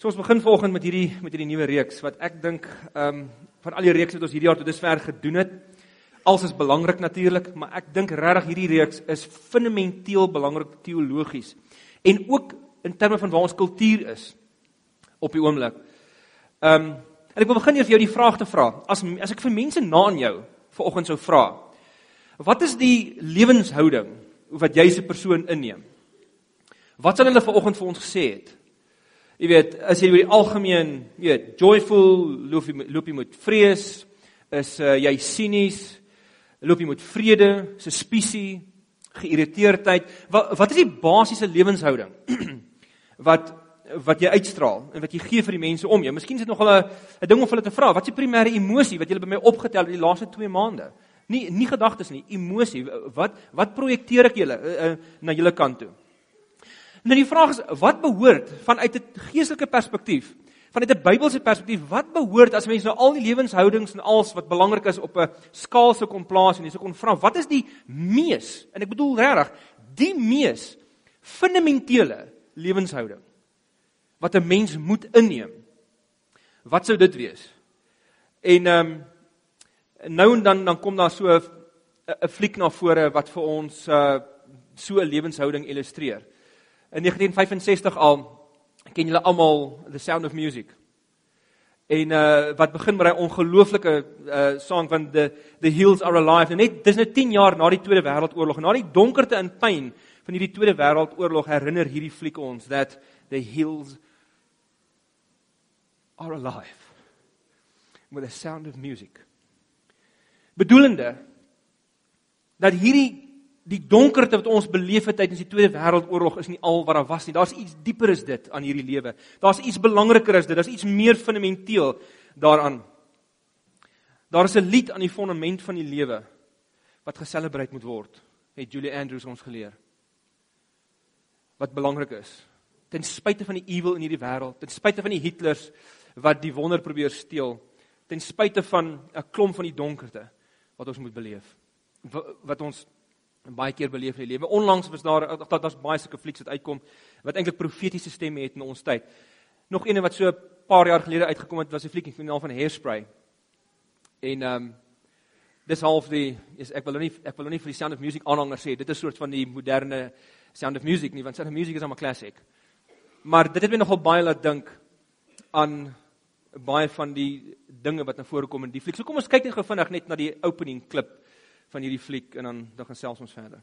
So ons begin vanoggend met hierdie met hierdie nuwe reeks wat ek dink ehm um, van al die reekse wat ons hierdie jaar tot dusver gedoen het, alles is belangrik natuurlik, maar ek dink regtig hierdie reeks is fundamenteel belangrik teologies en ook in terme van waar ons kultuur is op die oomblik. Ehm um, en ek wil begin eers jou die vraag te vra. As as ek vir mense na aan jou vanoggend sou vra, wat is die lewenshouding wat jy se persoon inneem? Wat sal hulle vanoggend vir ons gesê het? Jy weet, as jy oor die algemeen, jy weet, joyful, loop jy loop jy met vrees, is uh, jy sinies, loop jy met vrede, suspisie, geïrriteerdheid. Wat wat is die basiese lewenshouding wat wat jy uitstraal en wat jy gee vir die mense om jou? Miskien is dit nog 'n 'n ding om hulle te vra, wat is die primêre emosie wat jy by my opgetel het die laaste 2 maande? Nie nie gedagtes nie, emosie. Wat wat projekteer ek julle uh, uh, na julle kant toe? Nou die vraag is wat behoort vanuit 'n geestelike perspektief, vanuit 'n Bybelse perspektief, wat behoort as mense nou al die lewenshoudings en alles wat belangrik is op 'n skaal se kon plaas en jy se kon vra, wat is die mees en ek bedoel regtig, die mees fundamentele lewenshouding wat 'n mens moet inneem? Wat sou dit wees? En ehm um, nou en dan dan kom daar so 'n 'n fliek na vore wat vir ons uh so 'n lewenshouding illustreer. In 1965 al ken julle almal The Sound of Music. En uh wat begin met daai ongelooflike uh sang van the the hills are alive. En net dis net 10 jaar na die Tweede Wêreldoorlog en na die donkerte en pyn van hierdie Tweede Wêreldoorlog herinner hierdie fliek ons that the hills are alive with the sound of music. Bedoelende dat hierdie die donkerte wat ons beleef het tydens die Tweede Wêreldoorlog is nie al wat daar was nie. Daar's iets dieper as dit aan hierdie lewe. Daar's iets belangriker as dit. Daar's iets meer fundamenteel daaraan. Daar is 'n lied aan die fondament van die lewe wat geselebreer moet word, het Julie Andrews ons geleer. Wat belangrik is. Ten spyte van die ewel in hierdie wêreld, ten spyte van die Hitlers wat die wonder probeer steel, ten spyte van 'n klomp van die donkerte wat ons moet beleef. Wat ons baie keer beleef in die lewe. Onlangs was daar dat daar's baie sulke flieks wat uitkom wat eintlik profetiese stemme het in ons tyd. Nog een wat so 'n paar jaar gelede uitgekom het was 'n fliek in naam van Hairspray. En ehm um, dis half die is ek wil nou nie ek wil nou nie vir die Sound of Music aanhanger sê dit is soort van die moderne Sound of Music nie want Sound of Music is 'n klassiek. Maar dit het my nogal baie laat dink aan baie van die dinge wat na vore kom in die fliek. So kom ons kyk net gou vinnig net na die opening klip van hierdie fliek en dan dan gaan selfs ons verder.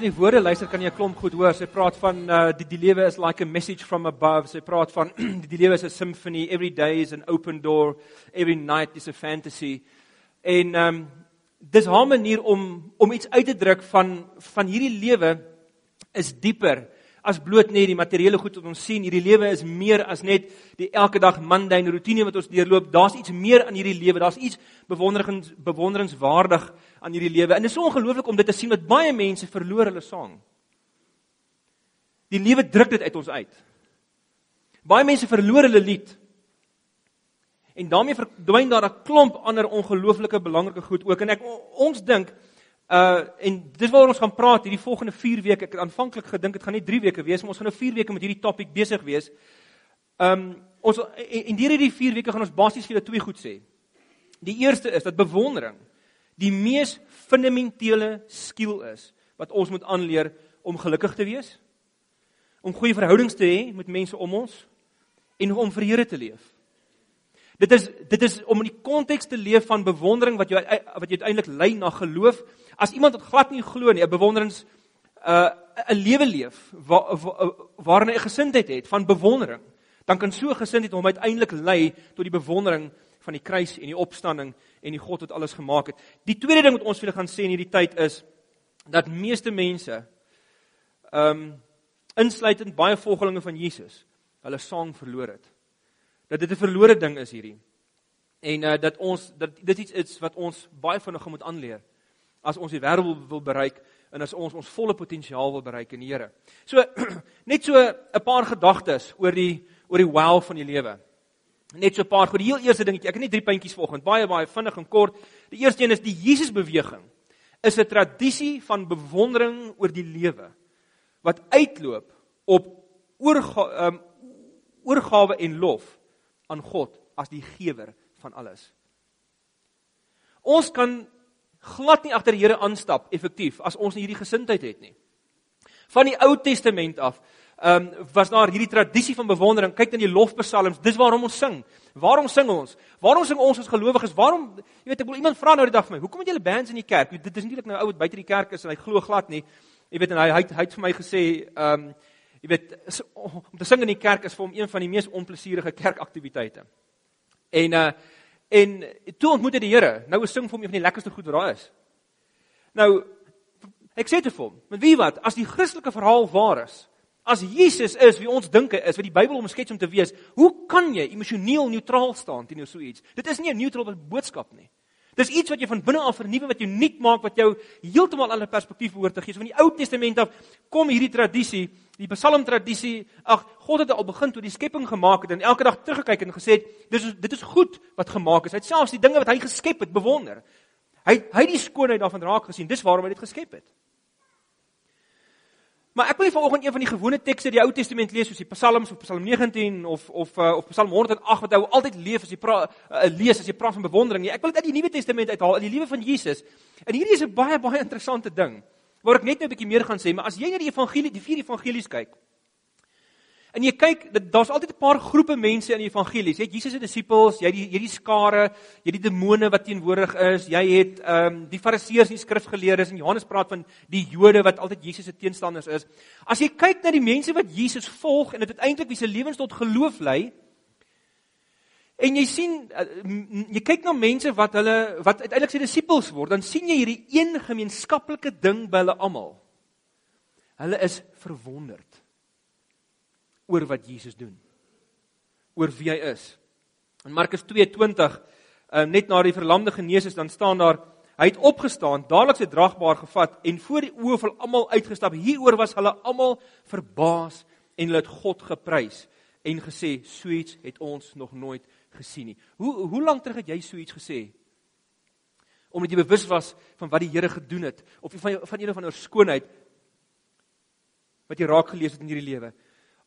Mens nie woorde luister kan jy 'n klomp goed hoor. Sy praat van uh die die lewe is like a message from above. Sy praat van die, die lewe is 'n symphony. Every day is an open door. Every night is a fantasy. En ehm um, dis haar manier om om iets uit te druk van van hierdie lewe is dieper as bloot net die materiële goed wat ons sien. Hierdie lewe is meer as net die elke dag mundane rotine wat ons deurloop. Daar's iets meer aan hierdie lewe. Daar's iets bewonderings bewonderenswaardig aan hierdie lewe. En dit is so ongelooflik om dit te sien wat baie mense verloor hulle sang. Die lewe druk dit uit ons uit. Baie mense verloor hulle lied. En daarmee verdwyn daar 'n klomp ander ongelooflike belangrike goed ook. En ek ons dink Uh en dis waaroor ons gaan praat hierdie volgende 4 weke. Ek het aanvanklik gedink dit gaan net 3 weke wees, maar ons gaan nou 4 weke met hierdie topik besig wees. Um ons en, en deur hierdie 4 weke gaan ons basies vir julle twee goed sê. Die eerste is dat bewondering die mees fundamentele skill is wat ons moet aanleer om gelukkig te wees, om goeie verhoudings te hê met mense om ons en om vir Here te leef. Dit is dit is om in die konteks te leef van bewondering wat jou wat jy uiteindelik lei na geloof. As iemand wat glad nie glo nie, 'n bewonderings uh 'n lewe leef waar waarin hy 'n gesindheid het van bewondering, dan kan so 'n gesindheid hom uiteindelik lei tot die bewondering van die kruis en die opstanding en die God wat alles gemaak het. Die tweede ding wat ons vir julle gaan sê in hierdie tyd is dat meeste mense um insluitend baie volgelinge van Jesus, hulle sang verloor het dat dit 'n verlore ding is hierdie. En uh dat ons dat dit iets is wat ons baie vinnig moet aanleer as ons die wêreld wil, bereik en as ons ons volle potensiaal wil bereik in die Here. So net so 'n paar gedagtes oor die oor die wow van die lewe. Net so 'n paar goed. Die heel eerste dingetjie, ek het net drie puntjies vanoggend, baie baie vinnig en kort. Die eerste een is die Jesusbeweging. Is 'n tradisie van bewondering oor die lewe wat uitloop op oorgawe um, oorgawe en lof aan God as die gewer van alles. Ons kan glad nie agter die Here aanstap effektief as ons nie hierdie gesindheid het nie. Van die Ou Testament af, ehm um, was daar hierdie tradisie van bewondering. Kyk in die lofpsalms, dis waarom ons sing. Waarom sing ons? Waarom sing ons as gelowiges? Waarom, jy weet, ek wil iemand vra nou die dag vir my, hoekom het julle bands in die kerk? Dit is net nou ou wat buite die kerk is en hy glo glad nie. Jy weet en hy hy, hy het vir my gesê, ehm um, Jy weet om te sing in die kerk is vir hom een van die mees onplesierige kerkaktiwiteite. En uh en toe ontmoet hy die Here. Nou sing vir hom een van die lekkerste goed wat daar is. Nou ek sê te hom, met wie wat as die Christelike verhaal waar is? As Jesus is wie ons dink hy is, wat die Bybel omskets om te wees, hoe kan jy emosioneel neutraal staan teenoor so iets? Dit is nie 'n neutrale boodskap nie. Dis iets wat jy van binne af vernuwe wat jou nuut maak wat jou heeltemal ander perspektief behoort te gee. So van die Ou Testament af kom hierdie tradisie, die Psalm tradisie. Ag, God het al begin toe die skepping gemaak het en elke dag teruggekyk en gesê, dis dit is goed wat gemaak is. Hy het selfs die dinge wat hy geskep het bewonder. Hy hy het die skoonheid daarvan raak gesien. Dis waarom hy dit geskep het. Maar ek wil nie vanoggend een van die gewone tekste die Ou Testament lees soos die Psalms of Psalm 19 of of uh, of Psalm 108 wat ou altyd leef as jy praat uh, lees as jy praat van bewondering nie. Ek wil dit uit die Nuwe Testament uithaal, uit die lewe van Jesus. En hierdie is 'n baie baie interessante ding waar ek net nou 'n bietjie meer gaan sê, maar as jy na die evangelie, die vier evangelies kyk, En jy kyk, daar's altyd 'n paar groepe mense in die evangelies. Jy het Jesus se disippels, jy het die hierdie skare, jy het die demone wat teenwoordig is, jy het ehm um, die fariseërs en die skrifgeleerdes en Johannes praat van die Jode wat altyd Jesus se teenstanders is. As jy kyk na die mense wat Jesus volg en dit uiteindelik wie se lewens tot geloof lei, en jy sien eh, jy kyk na mense wat hulle wat uiteindelik sy disippels word, dan sien jy hierdie een gemeenskaplike ding by hulle almal. Hulle is verwonderd oor wat Jesus doen. Oor wie hy is. In Markus 2:20, uh, net na die verlamde genees is, dan staan daar hy het opgestaan, dadelik sy dragbaar gevat en voor die oë van almal uitgestap. Hieroor was hulle almal verbaas en hulle het God geprys en gesê, "So iets het ons nog nooit gesien nie." Hoe hoe lank terug het jy so iets gesê? Omdat jy bewus was van wat die Here gedoen het of van van een of ander skoonheid wat jy raak gelees het in hierdie lewe.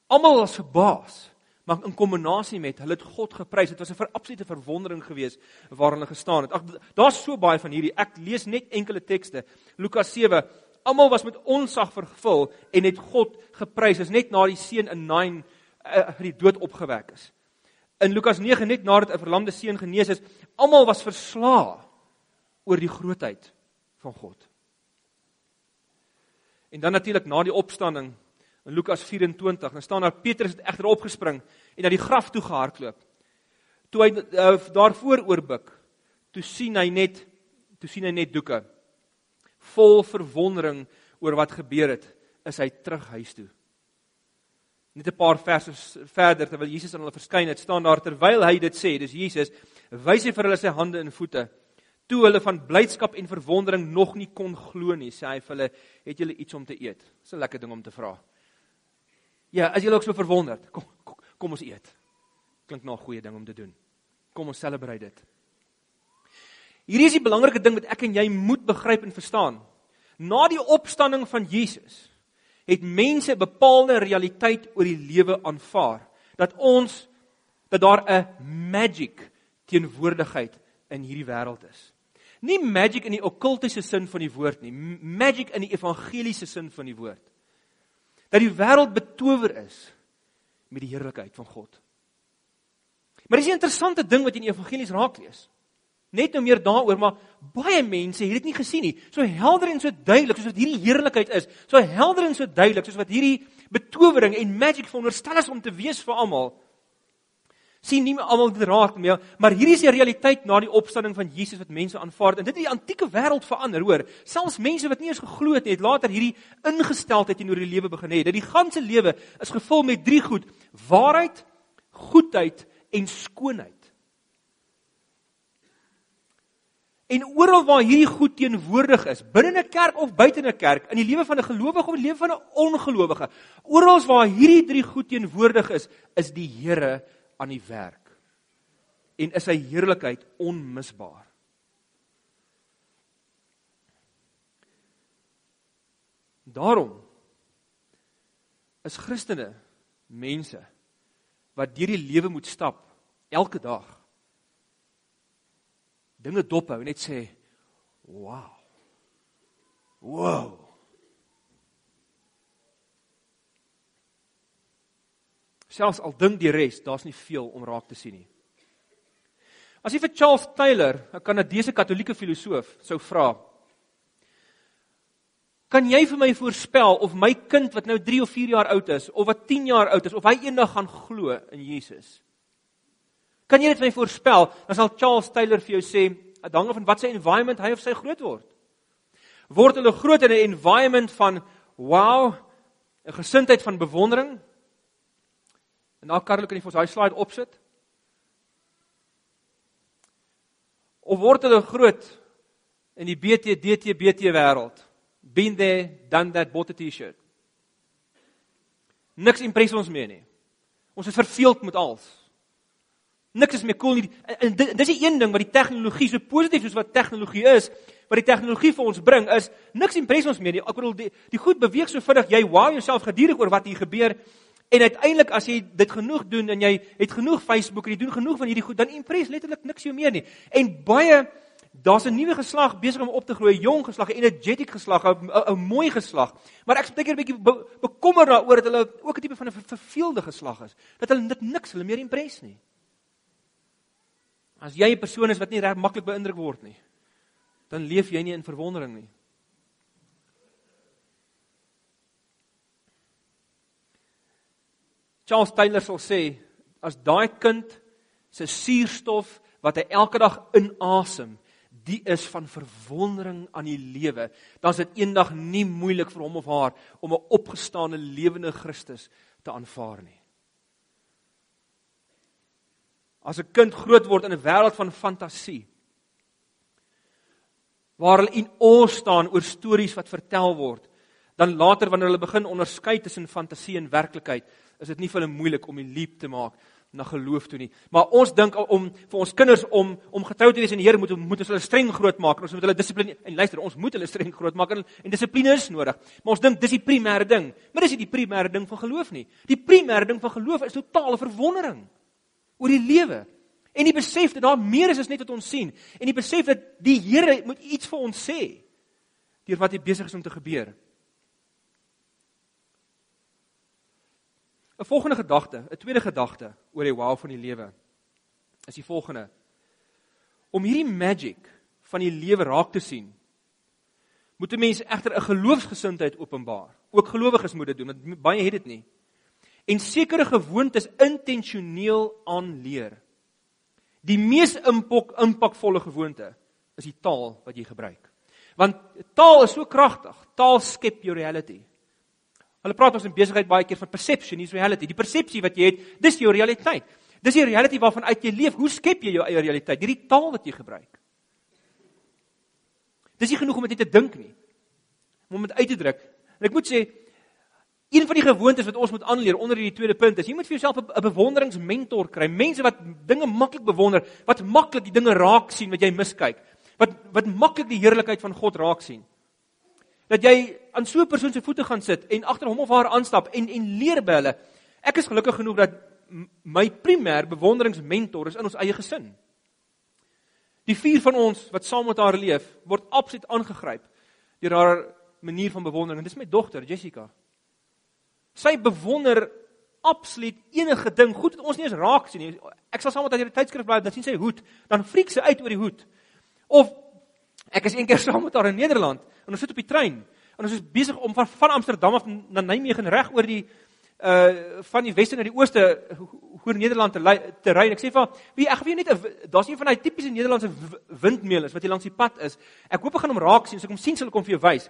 Almal was verbaas, maar in kombinasie met hulle het God geprys. Dit was 'n absolute verwondering geweest waar hulle gestaan het. Ag daar's so baie van hierdie. Ek lees net enkele tekste. Lukas 7. Almal was met onsag vervul en het God geprys. Is net na die seun in Nain uit uh, die dood opgewek is. In Lukas 9 net nadat 'n verlamde seun genees is, almal was verslae oor die grootheid van God. En dan natuurlik na die opstanding in Lukas 24, dan staan daar Petrus het egter opgespring en na die graf toe gehardloop. Toe hy uh, daarvoor oorbuk, toe sien hy net toe sien hy net doeke. Vol verwondering oor wat gebeur het, is hy terug huis toe. Net 'n paar verse verder terwyl Jesus aan hulle verskyn het, staan daar terwyl hy dit sê, dis Jesus, wys hy vir hulle sy hande en voete. Toe hulle van blydskap en verwondering nog nie kon glo nie, sê hy vir hulle, "Het julle iets om te eet?" Dis 'n lekker ding om te vra. Ja, as julle ook so verwonderd, kom kom, kom ons eet. Klink na 'n goeie ding om te doen. Kom ons selebreit dit. Hierdie is die belangrike ding wat ek en jy moet begryp en verstaan. Na die opstanding van Jesus het mense 'n bepaalde realiteit oor die lewe aanvaar dat ons dat daar 'n magic teenwoordigheid in hierdie wêreld is. Nie magic in die okkultiese sin van die woord nie, magic in die evangeliese sin van die woord dat die wêreld betower is met die heerlikheid van God. Maar dis 'n interessante ding wat in die evangelies raak lees. Net nou meer daaroor, maar baie mense het dit nie gesien nie. So helder en so duidelik soos wat hierdie heerlikheid is, so helder en so duidelik soos wat hierdie betowering en magic veronderstel is om te wees vir almal sien nie almal dit raak nie, maar hierdie is die realiteit na die opstanding van Jesus wat mense aanvaar en dit het die antieke wêreld verander, hoor. Selfs mense wat nie eens geglo het nie, het later hierdie ingesteldheid teenoor die lewe begin hê. Dat die ganse lewe is gevul met drie goed: waarheid, goedheid en skoonheid. En oral waar hierdie goed teenwoordig is, binne 'n kerk of buite 'n kerk, in die lewe van 'n gelowige of in die lewe van 'n ongelowige, oral waar hierdie drie goed teenwoordig is, is die Here aan die werk en is sy heerlikheid onmisbaar. Daarom is Christene mense wat deur die lewe moet stap elke dag. Dinge dophou en net sê, "Wow." Wow. Selfs al dink die res, daar's nie veel om raak te sien nie. As jy vir Charles Taylor, 'n Kanadese Katolieke filosoof, sou vra, kan jy vir my voorspel of my kind wat nou 3 of 4 jaar oud is of wat 10 jaar oud is of hy eendag gaan glo in Jesus? Kan jy dit vir my voorspel? Dan sal Charles Taylor vir jou sê, dit hang af van wat sy environment hy of sy groot word. Word hulle groot in 'n environment van wow, 'n gesindheid van bewondering, En daar Karel kan jy vir ons daai slide opsit. Of word hulle groot in die BT DT BT wêreld? Been there, done that, bought a T-shirt. Niks impres ons meer nie. Ons is verveeld met alles. Niks is meer cool nie. En dis die een ding wat die tegnologie so positief soos wat tegnologie is, wat die tegnologie vir ons bring is, niks impres ons meer nie. Ek bedoel die, die goed beweeg so vinnig, jy wow jouself gedurig oor wat hier gebeur En uiteindelik as jy dit genoeg doen en jy het genoeg Facebook en jy doen genoeg van hierdie goed, dan impres letterlik niks jou meer nie. En baie daar's 'n nuwe geslag besig om op te groei, jong geslag, 'n energetic geslag, 'n mooi geslag. Maar ek spreek hier 'n bietjie be, bekommer daaroor dat hulle ook 'n tipe van 'n verveelde geslag is. Dat hulle dit niks hulle meer impres nie. As jy 'n persoon is wat nie reg maklik beïndruk word nie, dan leef jy nie in verwondering nie. Charles Taylor sal sê as daai kind se suurstof wat hy elke dag inasem, die is van verwondering aan die lewe, dan is dit eendag nie moeilik vir hom of haar om 'n opgestane lewende Christus te aanvaar nie. As 'n kind groot word in 'n wêreld van fantasie, waar hulle in oor staan oor stories wat vertel word, dan later wanneer hulle begin onderskei tussen fantasie en werklikheid, is dit nie vir hulle moeilik om die leap te maak na geloof toe nie. Maar ons dink om vir ons kinders om om getrou te wees in die Here moet moet ons hulle streng groot maak. Ons moet hulle dissipline en luister, ons moet hulle streng groot maak en, en dissipline is nodig. Maar ons dink dis die primêre ding. Maar dis nie die primêre ding van geloof nie. Die primêre ding van geloof is totale verwondering oor die lewe. En die besef dat daar meer is as net wat ons sien en die besef dat die Here moet iets vir ons sê deur wat hier besig is om te gebeur. 'n volgende gedagte, 'n tweede gedagte oor die wow van die lewe is die volgende. Om hierdie magic van die lewe raak te sien, moet 'n mens egter 'n geloofsgesindheid openbaar. Ook gelowiges moet dit doen, want baie het dit nie. En sekere gewoontes intentioneel aanleer. Die mees impak impakvolle gewoonte is die taal wat jy gebruik. Want taal is so kragtig. Taal skep jou reality. Hulle praat ons in besigheid baie keer van perception is reality. Die persepsie wat jy het, dis jou realiteit. Dis die reality waarvan uit jy leef. Hoe skep jy jou eie realiteit? Hierdie taal wat jy gebruik. Dis nie genoeg om dit te dink nie. Om dit uit te druk. En ek moet sê een van die gewoontes wat ons moet aanleer onder hierdie tweede punt is jy moet vir jouself 'n bewonderingsmentor kry. Mense wat dinge maklik bewonder, wat maklik die dinge raak sien wat jy miskyk. Wat wat maklik die heerlikheid van God raak sien. Dat jy aan so 'n persoon se voete gaan sit en agter hom of haar aanstap en en leer by hulle. Ek is gelukkig genoeg dat my primêr bewonderingsmentor is in ons eie gesin. Die vier van ons wat saam met haar leef, word absoluut aangegryp deur haar manier van bewondering. En dis my dogter, Jessica. Sy bewonder absoluut enige ding. Goed dat ons nie eens raak sien nie. Ek sal saam met haar die tydskrif blaai, dan sien sy hoed, dan friek sy uit oor die hoed. Of ek is eendag saam met haar in Nederland en ons sit op die trein en ons is besig om van, van Amsterdam af na Nijmegen reg oor die uh van die weste na die ooste oor Nederland te te ry en ek sê vir wie ek weet net daar's een van daai tipiese Nederlandse windmeul is wat hier langs die pad is. Ek hoop ek gaan hom raak sien, so ek hom sien sal ek hom vir jou wys.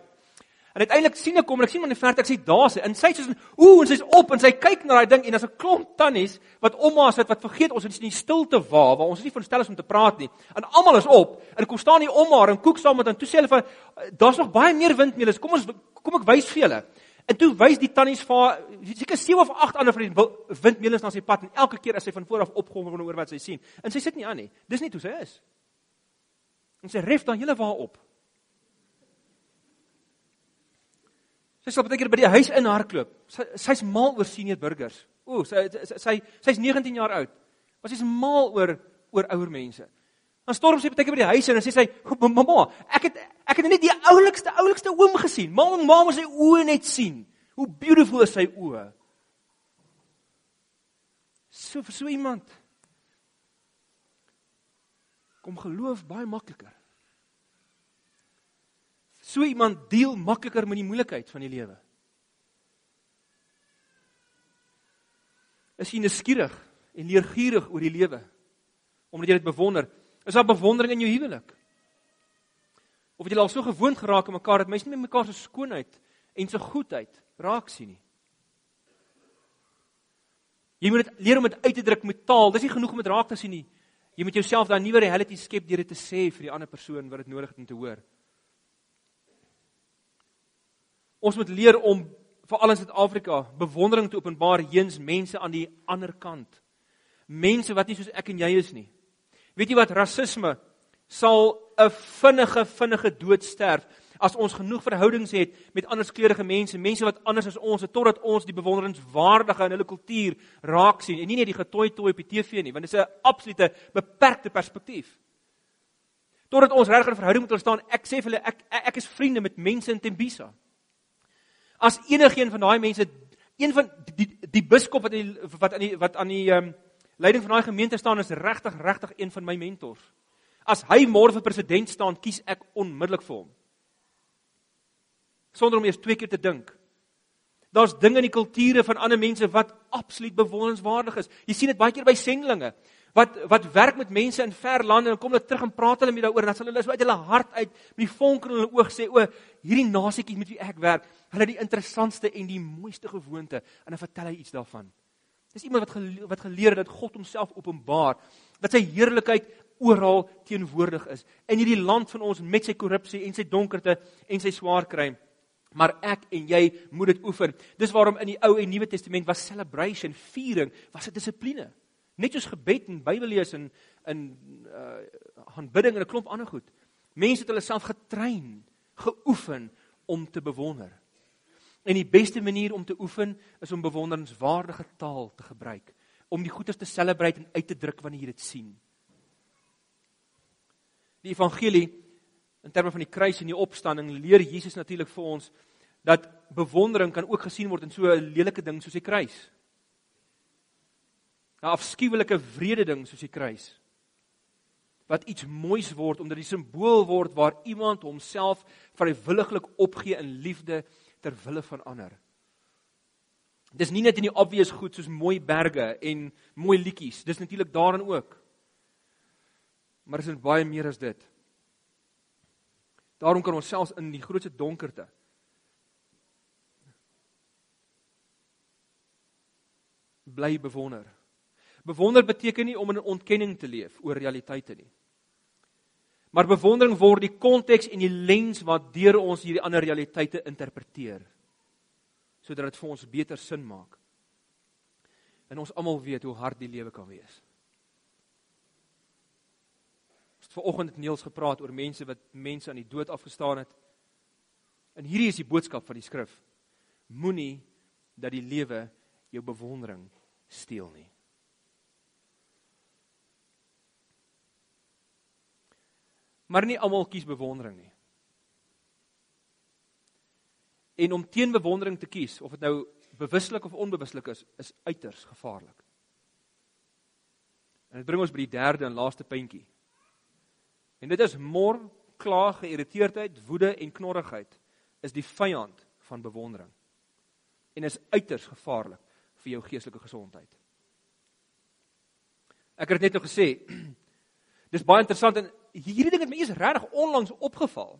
En uiteindelik sien ek kom en ek sien hom in die verte, ek sê daar's hy. En sy sê ooh en sy's op en sy kyk na daai ding en daar's 'n klomp tannies wat om haar sit wat vergeet ons is in die stilte waar waar ons is nie verstel is om te praat nie. En almal is op en kom staan hier om haar en koek saam met haar en toe sê hulle van daar's nog baie meer windmeule. Kom ons kom ek wys vir julle. En toe wys die tannies vir seker 7 of 8 ander van die windmeulens na sy pad en elke keer as sy van voor af opgewonde oor wat sy sien. En sy sit nie aan nie. Dis nie hoe sy is. En sy ref dan hele waar op. Sy sal baie keer by die huis in hardloop. Sy sy's mal oor senior burgers. Ooh, sy sy sy's 19 jaar oud. Maar sy's mal oor oor ouer mense. Dan storm sy baie keer by die huis en sê sy, "Mamma, ek het ek het net die oulikste oulikste oom gesien. Mamma, mamma sy oë net sien. Hoe beautiful is sy oë." So vir so iemand kom geloof baie makliker. So iemand deel makliker met die moeilikheid van die lewe. Is jy nuuskierig en leergierig oor die lewe? Omdat jy dit bewonder, Is daar bewondering in jou huwelik? Of het julle al so gewoond geraak aan mekaar dat mense nie mekaar se skoonheid en se goedheid raak sien nie? Jy moet dit leer om dit uit te druk met taal. Dis nie genoeg om dit raak te sien nie. Jy moet jouself daai nuwe reality skep deur dit te sê vir die ander persoon wat dit nodig het om te hoor. Ons moet leer om veral in Suid-Afrika bewondering te openbaar heens mense aan die ander kant. Mense wat nie soos ek en jy is nie. Weet jy wat rasisme sal 'n vinnige vinnige dood sterf as ons genoeg verhoudings het met anderskleurige mense, mense wat anders as ons is totdat ons die bewonderenswaardige in hulle kultuur raak sien en nie net die getooi tooi op die TV nie, want dit is 'n absolute beperkte perspektief. Totdat ons regtig 'n verhouding met hulle staan, ek sê vir hulle ek ek is vriende met mense in Tembisa. As enigiemand van daai mense, een van die, die biskop wat in die, wat aan die wat aan die ehm um, leiding van daai gemeente staan is regtig regtig een van my mentors. As hy môre vir president staan, kies ek onmiddellik vir hom. Sonder om eers twee keer te dink. Daar's dinge in die kulture van ander mense wat absoluut bewonderenswaardig is. Jy sien dit baie keer by sendlinge wat wat werk met mense in ver lande en kom hulle terug en praat hulle met daaroor en dan sal hulle uit hulle hart uit met die vonk in hulle oog sê o hierdie nasietjie met wie ek werk, hulle het die interessantste en die mooiste gewoonte en dan vertel hy iets daarvan. Dis iemand wat geleer, wat geleer het dat God homself openbaar, dat sy heerlikheid oral teenwoordig is in hierdie land van ons met sy korrupsie en sy donkerte en sy swaar kry. Maar ek en jy moet dit oefen. Dis waarom in die Ou en Nuwe Testament was celebration, viering, was 'n dissipline. Net soos gebed en Bybellees en in uh aanbidding en 'n klomp ander goed. Mense het hulle self getrein, geoefen om te bewonder. En die beste manier om te oefen is om bewonderenswaardige taal te gebruik, om die goeders te celebrate en uit te druk wanneer jy dit sien. Die evangelie in terme van die kruis en die opstanding leer Jesus natuurlik vir ons dat bewondering kan ook gesien word in so 'n lelike ding soos die kruis. 'n Afskuwelike wrede ding soos die kruis. wat iets moois word omdat die simbool word waar iemand homself vrywilliglik opgee in liefde ter wille van ander. Dis nie net in die obvious goed soos mooi berge en mooi liedjies, dis natuurlik daarin ook. Maar dit is baie meer as dit. Daarom kan ons selfs in die grootste donkerte bly bewonder. Bewonder beteken nie om in ontkenning te leef oor realiteite nie. Maar bewondering word die konteks en die lens waardeur ons hierdie ander realiteite interpreteer sodat dit vir ons beter sin maak. En ons almal weet hoe hard die lewe kan wees. Ons het vanoggend met Niels gepraat oor mense wat mense aan die dood afgestaan het. En hierdie is die boodskap van die skrif. Moenie dat die lewe jou bewondering steel nie. Maar nie almal kies bewondering nie. En om teen bewondering te kies, of dit nou bewuslik of onbewuslik is, is uiters gevaarlik. En dit bring ons by die derde en laaste puntjie. En dit is mor, kla, geïrriteerdheid, woede en knorrigheid is die vyand van bewondering. En is uiters gevaarlik vir jou geestelike gesondheid. Ek het net nou gesê, dis baie interessant en hierdie ding het my eens regtig onlangs opgeval.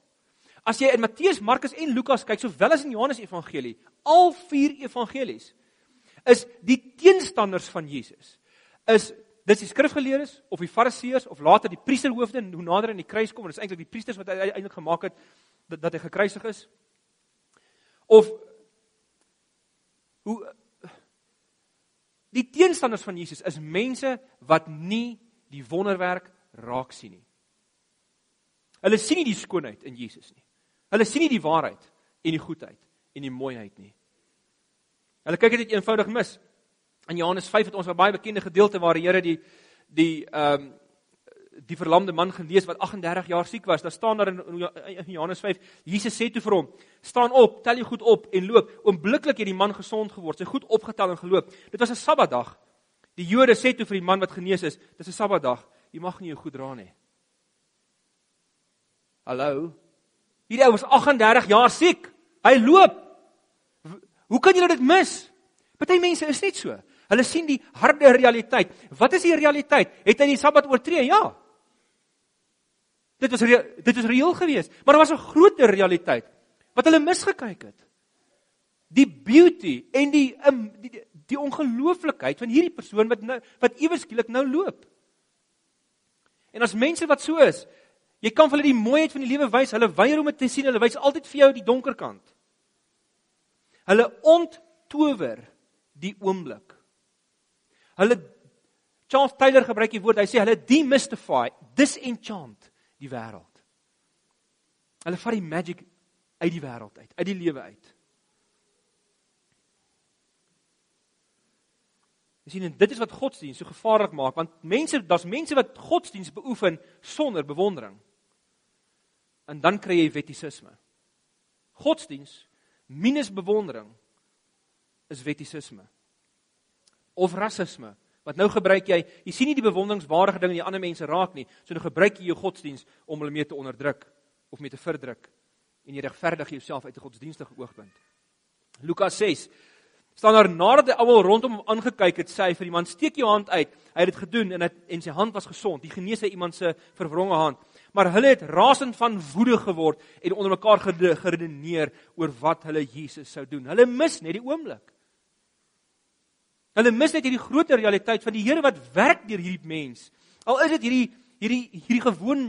As jy in Matteus, Markus en Lukas kyk, sowel as in Johannes Evangelie, al vier evangelies is die teenstanders van Jesus. Is dis die skrifgeleerdes of die fariseërs of later die priesterhoofde hoe nader aan die kruis kom en dit is eintlik die priesters wat eintlik gemaak het dat, dat hy gekruisig is. Of hoe Die teenstanders van Jesus is mense wat nie die wonderwerk raak sien nie. Hulle sien nie die skoonheid in Jesus nie. Hulle sien nie die waarheid en die goedheid en die mooiheid nie. Hulle kyk dit eenvoudig mis. In Johannes 5 het ons 'n baie bekende gedeelte waar die Here die die ehm um, die verlamde man gelees wat 38 jaar siek was. Daar staan daar in, in Johannes 5, Jesus sê toe vir hom: "Staan op, tel jou goed op en loop." Oombliklik het die man gesond geword, sy goed opgetel en geloop. Dit was 'n Sabbatdag. Die Jode sê toe vir die man wat genees is: "Dis 'n Sabbatdag. Jy mag nie jou goed dra nie." Hallo. Hierdie ou was 38 jaar siek. Hy loop. Hoe kan jy dit mis? Party mense is net so. Hulle sien die harde realiteit. Wat is die realiteit? Het hy die Sabbat oortree? Ja. Dit was dit was reëel geweest, maar daar was 'n groter realiteit wat hulle misgekyk het. Die beauty en die um, die, die, die ongelooflikheid van hierdie persoon wat nou wat ewe skielik nou loop. En as mense wat so is, jy kan vir hulle die mooiheid van die lewe wys, hulle weier om dit te sien, hulle wys altyd vir jou die donker kant. Hulle onttower die oomblik. Hulle Charles Taylor gebruik die woord, hy sê hulle demystify, disenchant die wêreld. Hulle vat die magic uit die wêreld uit, uit die lewe uit. Jy sien, dit is wat godsdiens so gevaarlik maak, want mense, daar's mense wat godsdiens beoefen sonder bewondering. En dan kry jy wettisisme. Godsdiens minus bewondering is wettisisme. Of rasisme Want nou gebruik jy, jy sien nie die bewonderingswaardige dinge in die ander mense raak nie, so nou gebruik jy jou godsdiens om hulle mee te onderdruk of mee te verdruk en jy regverdig jouself uit 'n godsdienstige oogpunt. Lukas 6 staan daar nadat hy almal rondom hom aangekyk het, sê hy vir die man: "Steek jou hand uit." Hy het dit gedoen en het, en sy hand was gesond. Die genees hy iemand se verwronge hand. Maar hulle het rasend van woede geword en onder mekaar geredeneer oor wat hulle Jesus sou doen. Hulle mis net die oomblik. Hulle mis net hierdie groter realiteit van die Here wat werk deur hierdie mens. Al is dit hierdie hierdie hierdie gewoon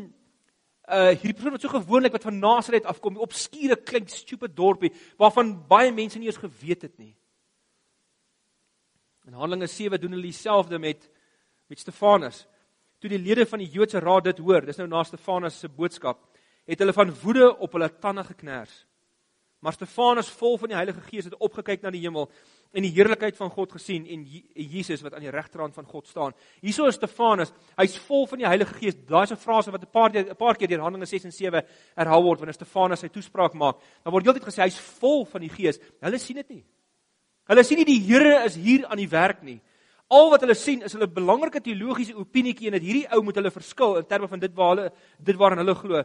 uh hierdie persoon wat so gewoonlik wat van Nasaret afkom, op skure klein stupid dorpie waarvan baie mense nie eens geweet het nie. In Handelinge 7 doen hulle dieselfde met met Stefanus. Toe die lede van die Joodse raad dit hoor, dis nou na Stefanus se boodskap, het hulle van woede op hulle tande geknars. Maar Stefanus vol van die Heilige Gees het opgekyk na die hemel en die heerlikheid van God gesien en Jesus wat aan die regterhand van God staan. Hieso is Stefanus, hy's vol van die Heilige Gees. Daar's 'n frase wat 'n paar 'n paar keer deur Handelinge 6 en 7 herhaal word wanneer Stefanus sy toespraak maak. Dan word heeltyd gesê hy's vol van die Gees. Hulle sien dit nie. Hulle sien nie die Here is hier aan die werk nie. Al wat hulle sien is hulle belangrike teologiese opinietjie en dat hierdie ou moet hulle verskil in terme van dit waar hulle dit waarin hulle glo.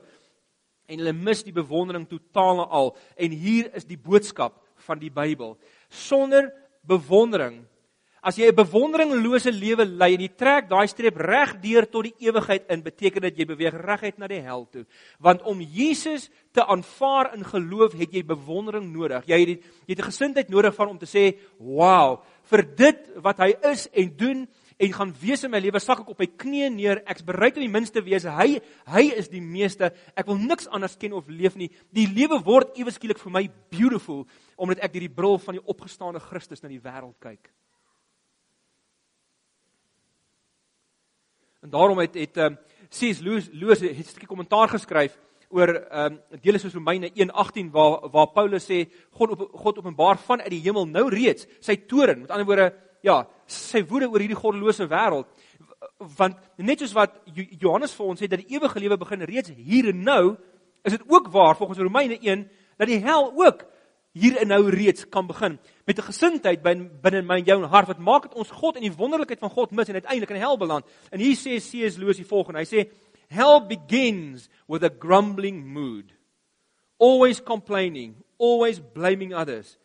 En hulle mis die bewondering totaal en al. En hier is die boodskap van die Bybel. Sonder bewondering as jy 'n bewonderinglose lewe lei en jy trek daai streep reg deur tot die ewigheid in beteken dit jy beweeg reguit na die hel toe. Want om Jesus te aanvaar in geloof het jy bewondering nodig. Jy het jy het 'n gesindheid nodig van om te sê wow vir dit wat hy is en doen en gaan wees in my lewe sak ek op my knieë neer. Ek's bereid om die minste wees. Hy hy is die meeste. Ek wil niks anders ken of leef nie. Die lewe word ewe skielik vir my beautiful omdat ek deur die bril van die opgestaane Christus na die wêreld kyk. En daarom het het um, C.S. Lewis Lewis het 'n stukkie kommentaar geskryf oor ehm um, dele soos Romeine 1:18 waar waar Paulus sê God op God openbaar van uit die hemel nou reeds sy toren. Met ander woorde ja sy woede oor hierdie goddelose wêreld. Want net soos wat Johannes vir ons sê dat die ewige lewe begin reeds hier en nou is dit ook waar volgens Romeine 1 dat die hel ook hier en nou reeds kan begin. Met 'n gesindheid binne my en jou hart wat maak dit ons God en die wonderlikheid van God mis en uiteindelik in hel beland. En hier sê C.S. Lewis die volgende. Hy sê Hell begins with a grumbling mood, always complaining, always blaming others.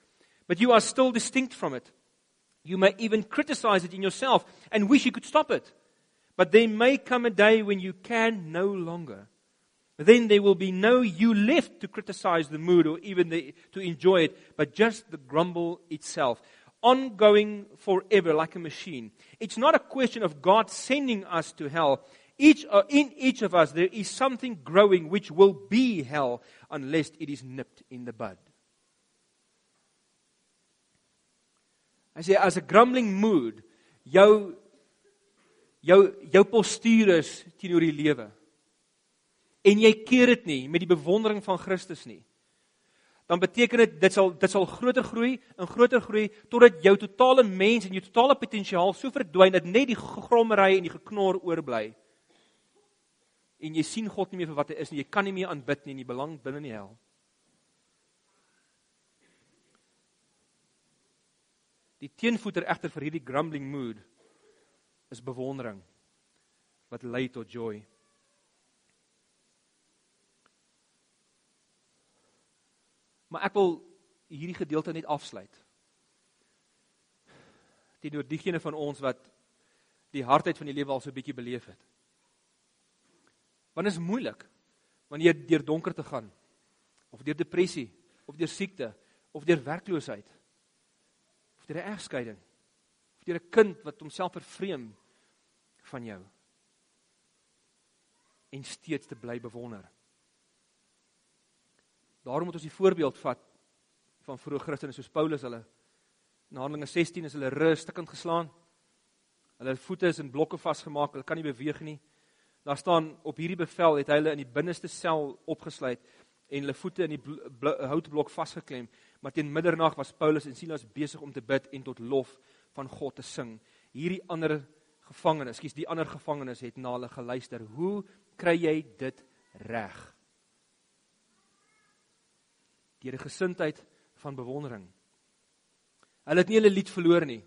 But you are still distinct from it. You may even criticize it in yourself and wish you could stop it. But there may come a day when you can no longer. Then there will be no you left to criticize the mood or even the, to enjoy it, but just the grumble itself. Ongoing forever like a machine. It's not a question of God sending us to hell. Each, uh, in each of us, there is something growing which will be hell unless it is nipped in the bud. Hy sê as 'n grumbling mood jou jou jou postuur is teenoor die lewe. En jy keer dit nie met die bewondering van Christus nie. Dan beteken dit dit sal dit sal groter groei en groter groei totdat jou totale mens en jou totale potensiaal so verdwyn dat net die grommery en die geknor oorbly en jy sien God nie meer vir wat hy is nie. Jy kan nie meer aanbid nie in die belang binne in die hel. Die teenvoeter egter vir hierdie grumbling mood is bewondering wat lei tot joy. Maar ek wil hierdie gedeelte net afsluit. Teenoor diegene van ons wat die hardheid van die lewe al so 'n bietjie beleef het. Want dit is moeilik wanneer jy deur donker te gaan of deur depressie of deur siekte of deur werkloosheid of deur 'n egskeiding of deur 'n kind wat homself vervreem van jou en steeds te bly bewonder. Daarom moet ons die voorbeeld vat van vroeë Christene soos Paulus hulle in Handelinge 16 is hulle rustig geslaan. Hulle voete is in blokke vasgemaak, hulle kan nie beweeg nie. Daar staan op hierdie bevel het hy hulle in die binneste sel opgesluit en hulle voete in die houtblok vasgeklem. Maar teen middernag was Paulus en Silas besig om te bid en tot lof van God te sing. Hierdie ander gevangenes, skus die ander gevangenes het na hulle geluister. Hoe kry jy dit reg? Deur 'n gesindheid van bewondering. Hulle het nie hulle lied verloor nie.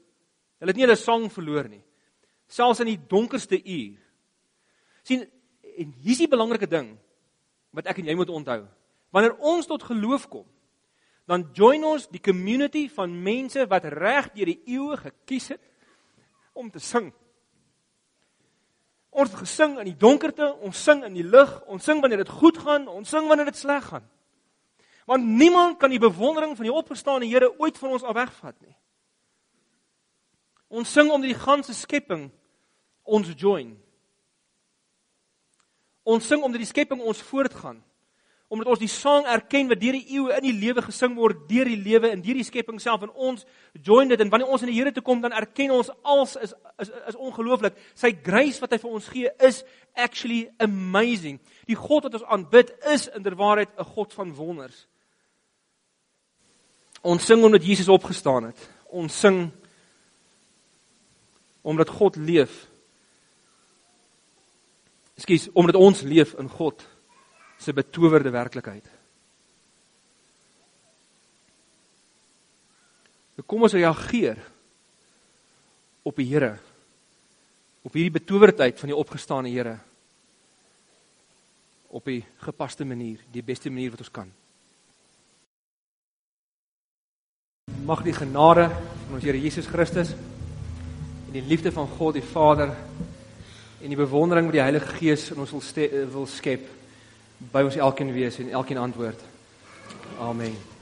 Hulle het nie hulle sang verloor nie. Selfs in die donkerste uur sien en hier's die belangrike ding wat ek en jy moet onthou. Wanneer ons tot geloof kom, dan join ons die community van mense wat reg deur die eeue gekies het om te sing. Ons gesing in die donkerte, ons sing in die lig, ons sing wanneer dit goed gaan, ons sing wanneer dit sleg gaan. Want niemand kan die bewondering van die opgestane Here ooit van ons af wegvat nie. Ons sing om die ganse skepping ons join. Ons sing omdat die skepping ons voortgaan. Omdat ons die sang erken wat deur die eeue in die lewe gesing word deur die lewe en deur die skepping self en ons join dit en wanneer ons in die Here toe kom dan erken ons alles is is is ongelooflik. Sy grace wat hy vir ons gee is actually amazing. Die God wat ons aanbid is inderwaarheid 'n God van wonders. Ons sing omdat Jesus opgestaan het. Ons sing omdat God leef Ekskuus, omdat ons leef in God se betowerde werklikheid. Kom ons reageer op die Here. Op hierdie betowerdheid van die opgestane Here. Op die gepaste manier, die beste manier wat ons kan. Mag die genade van ons Here Jesus Christus en die liefde van God die Vader en die bewondering wat die Heilige Gees in ons wil, wil skep by ons elkeen wees en elkeen antwoord. Amen.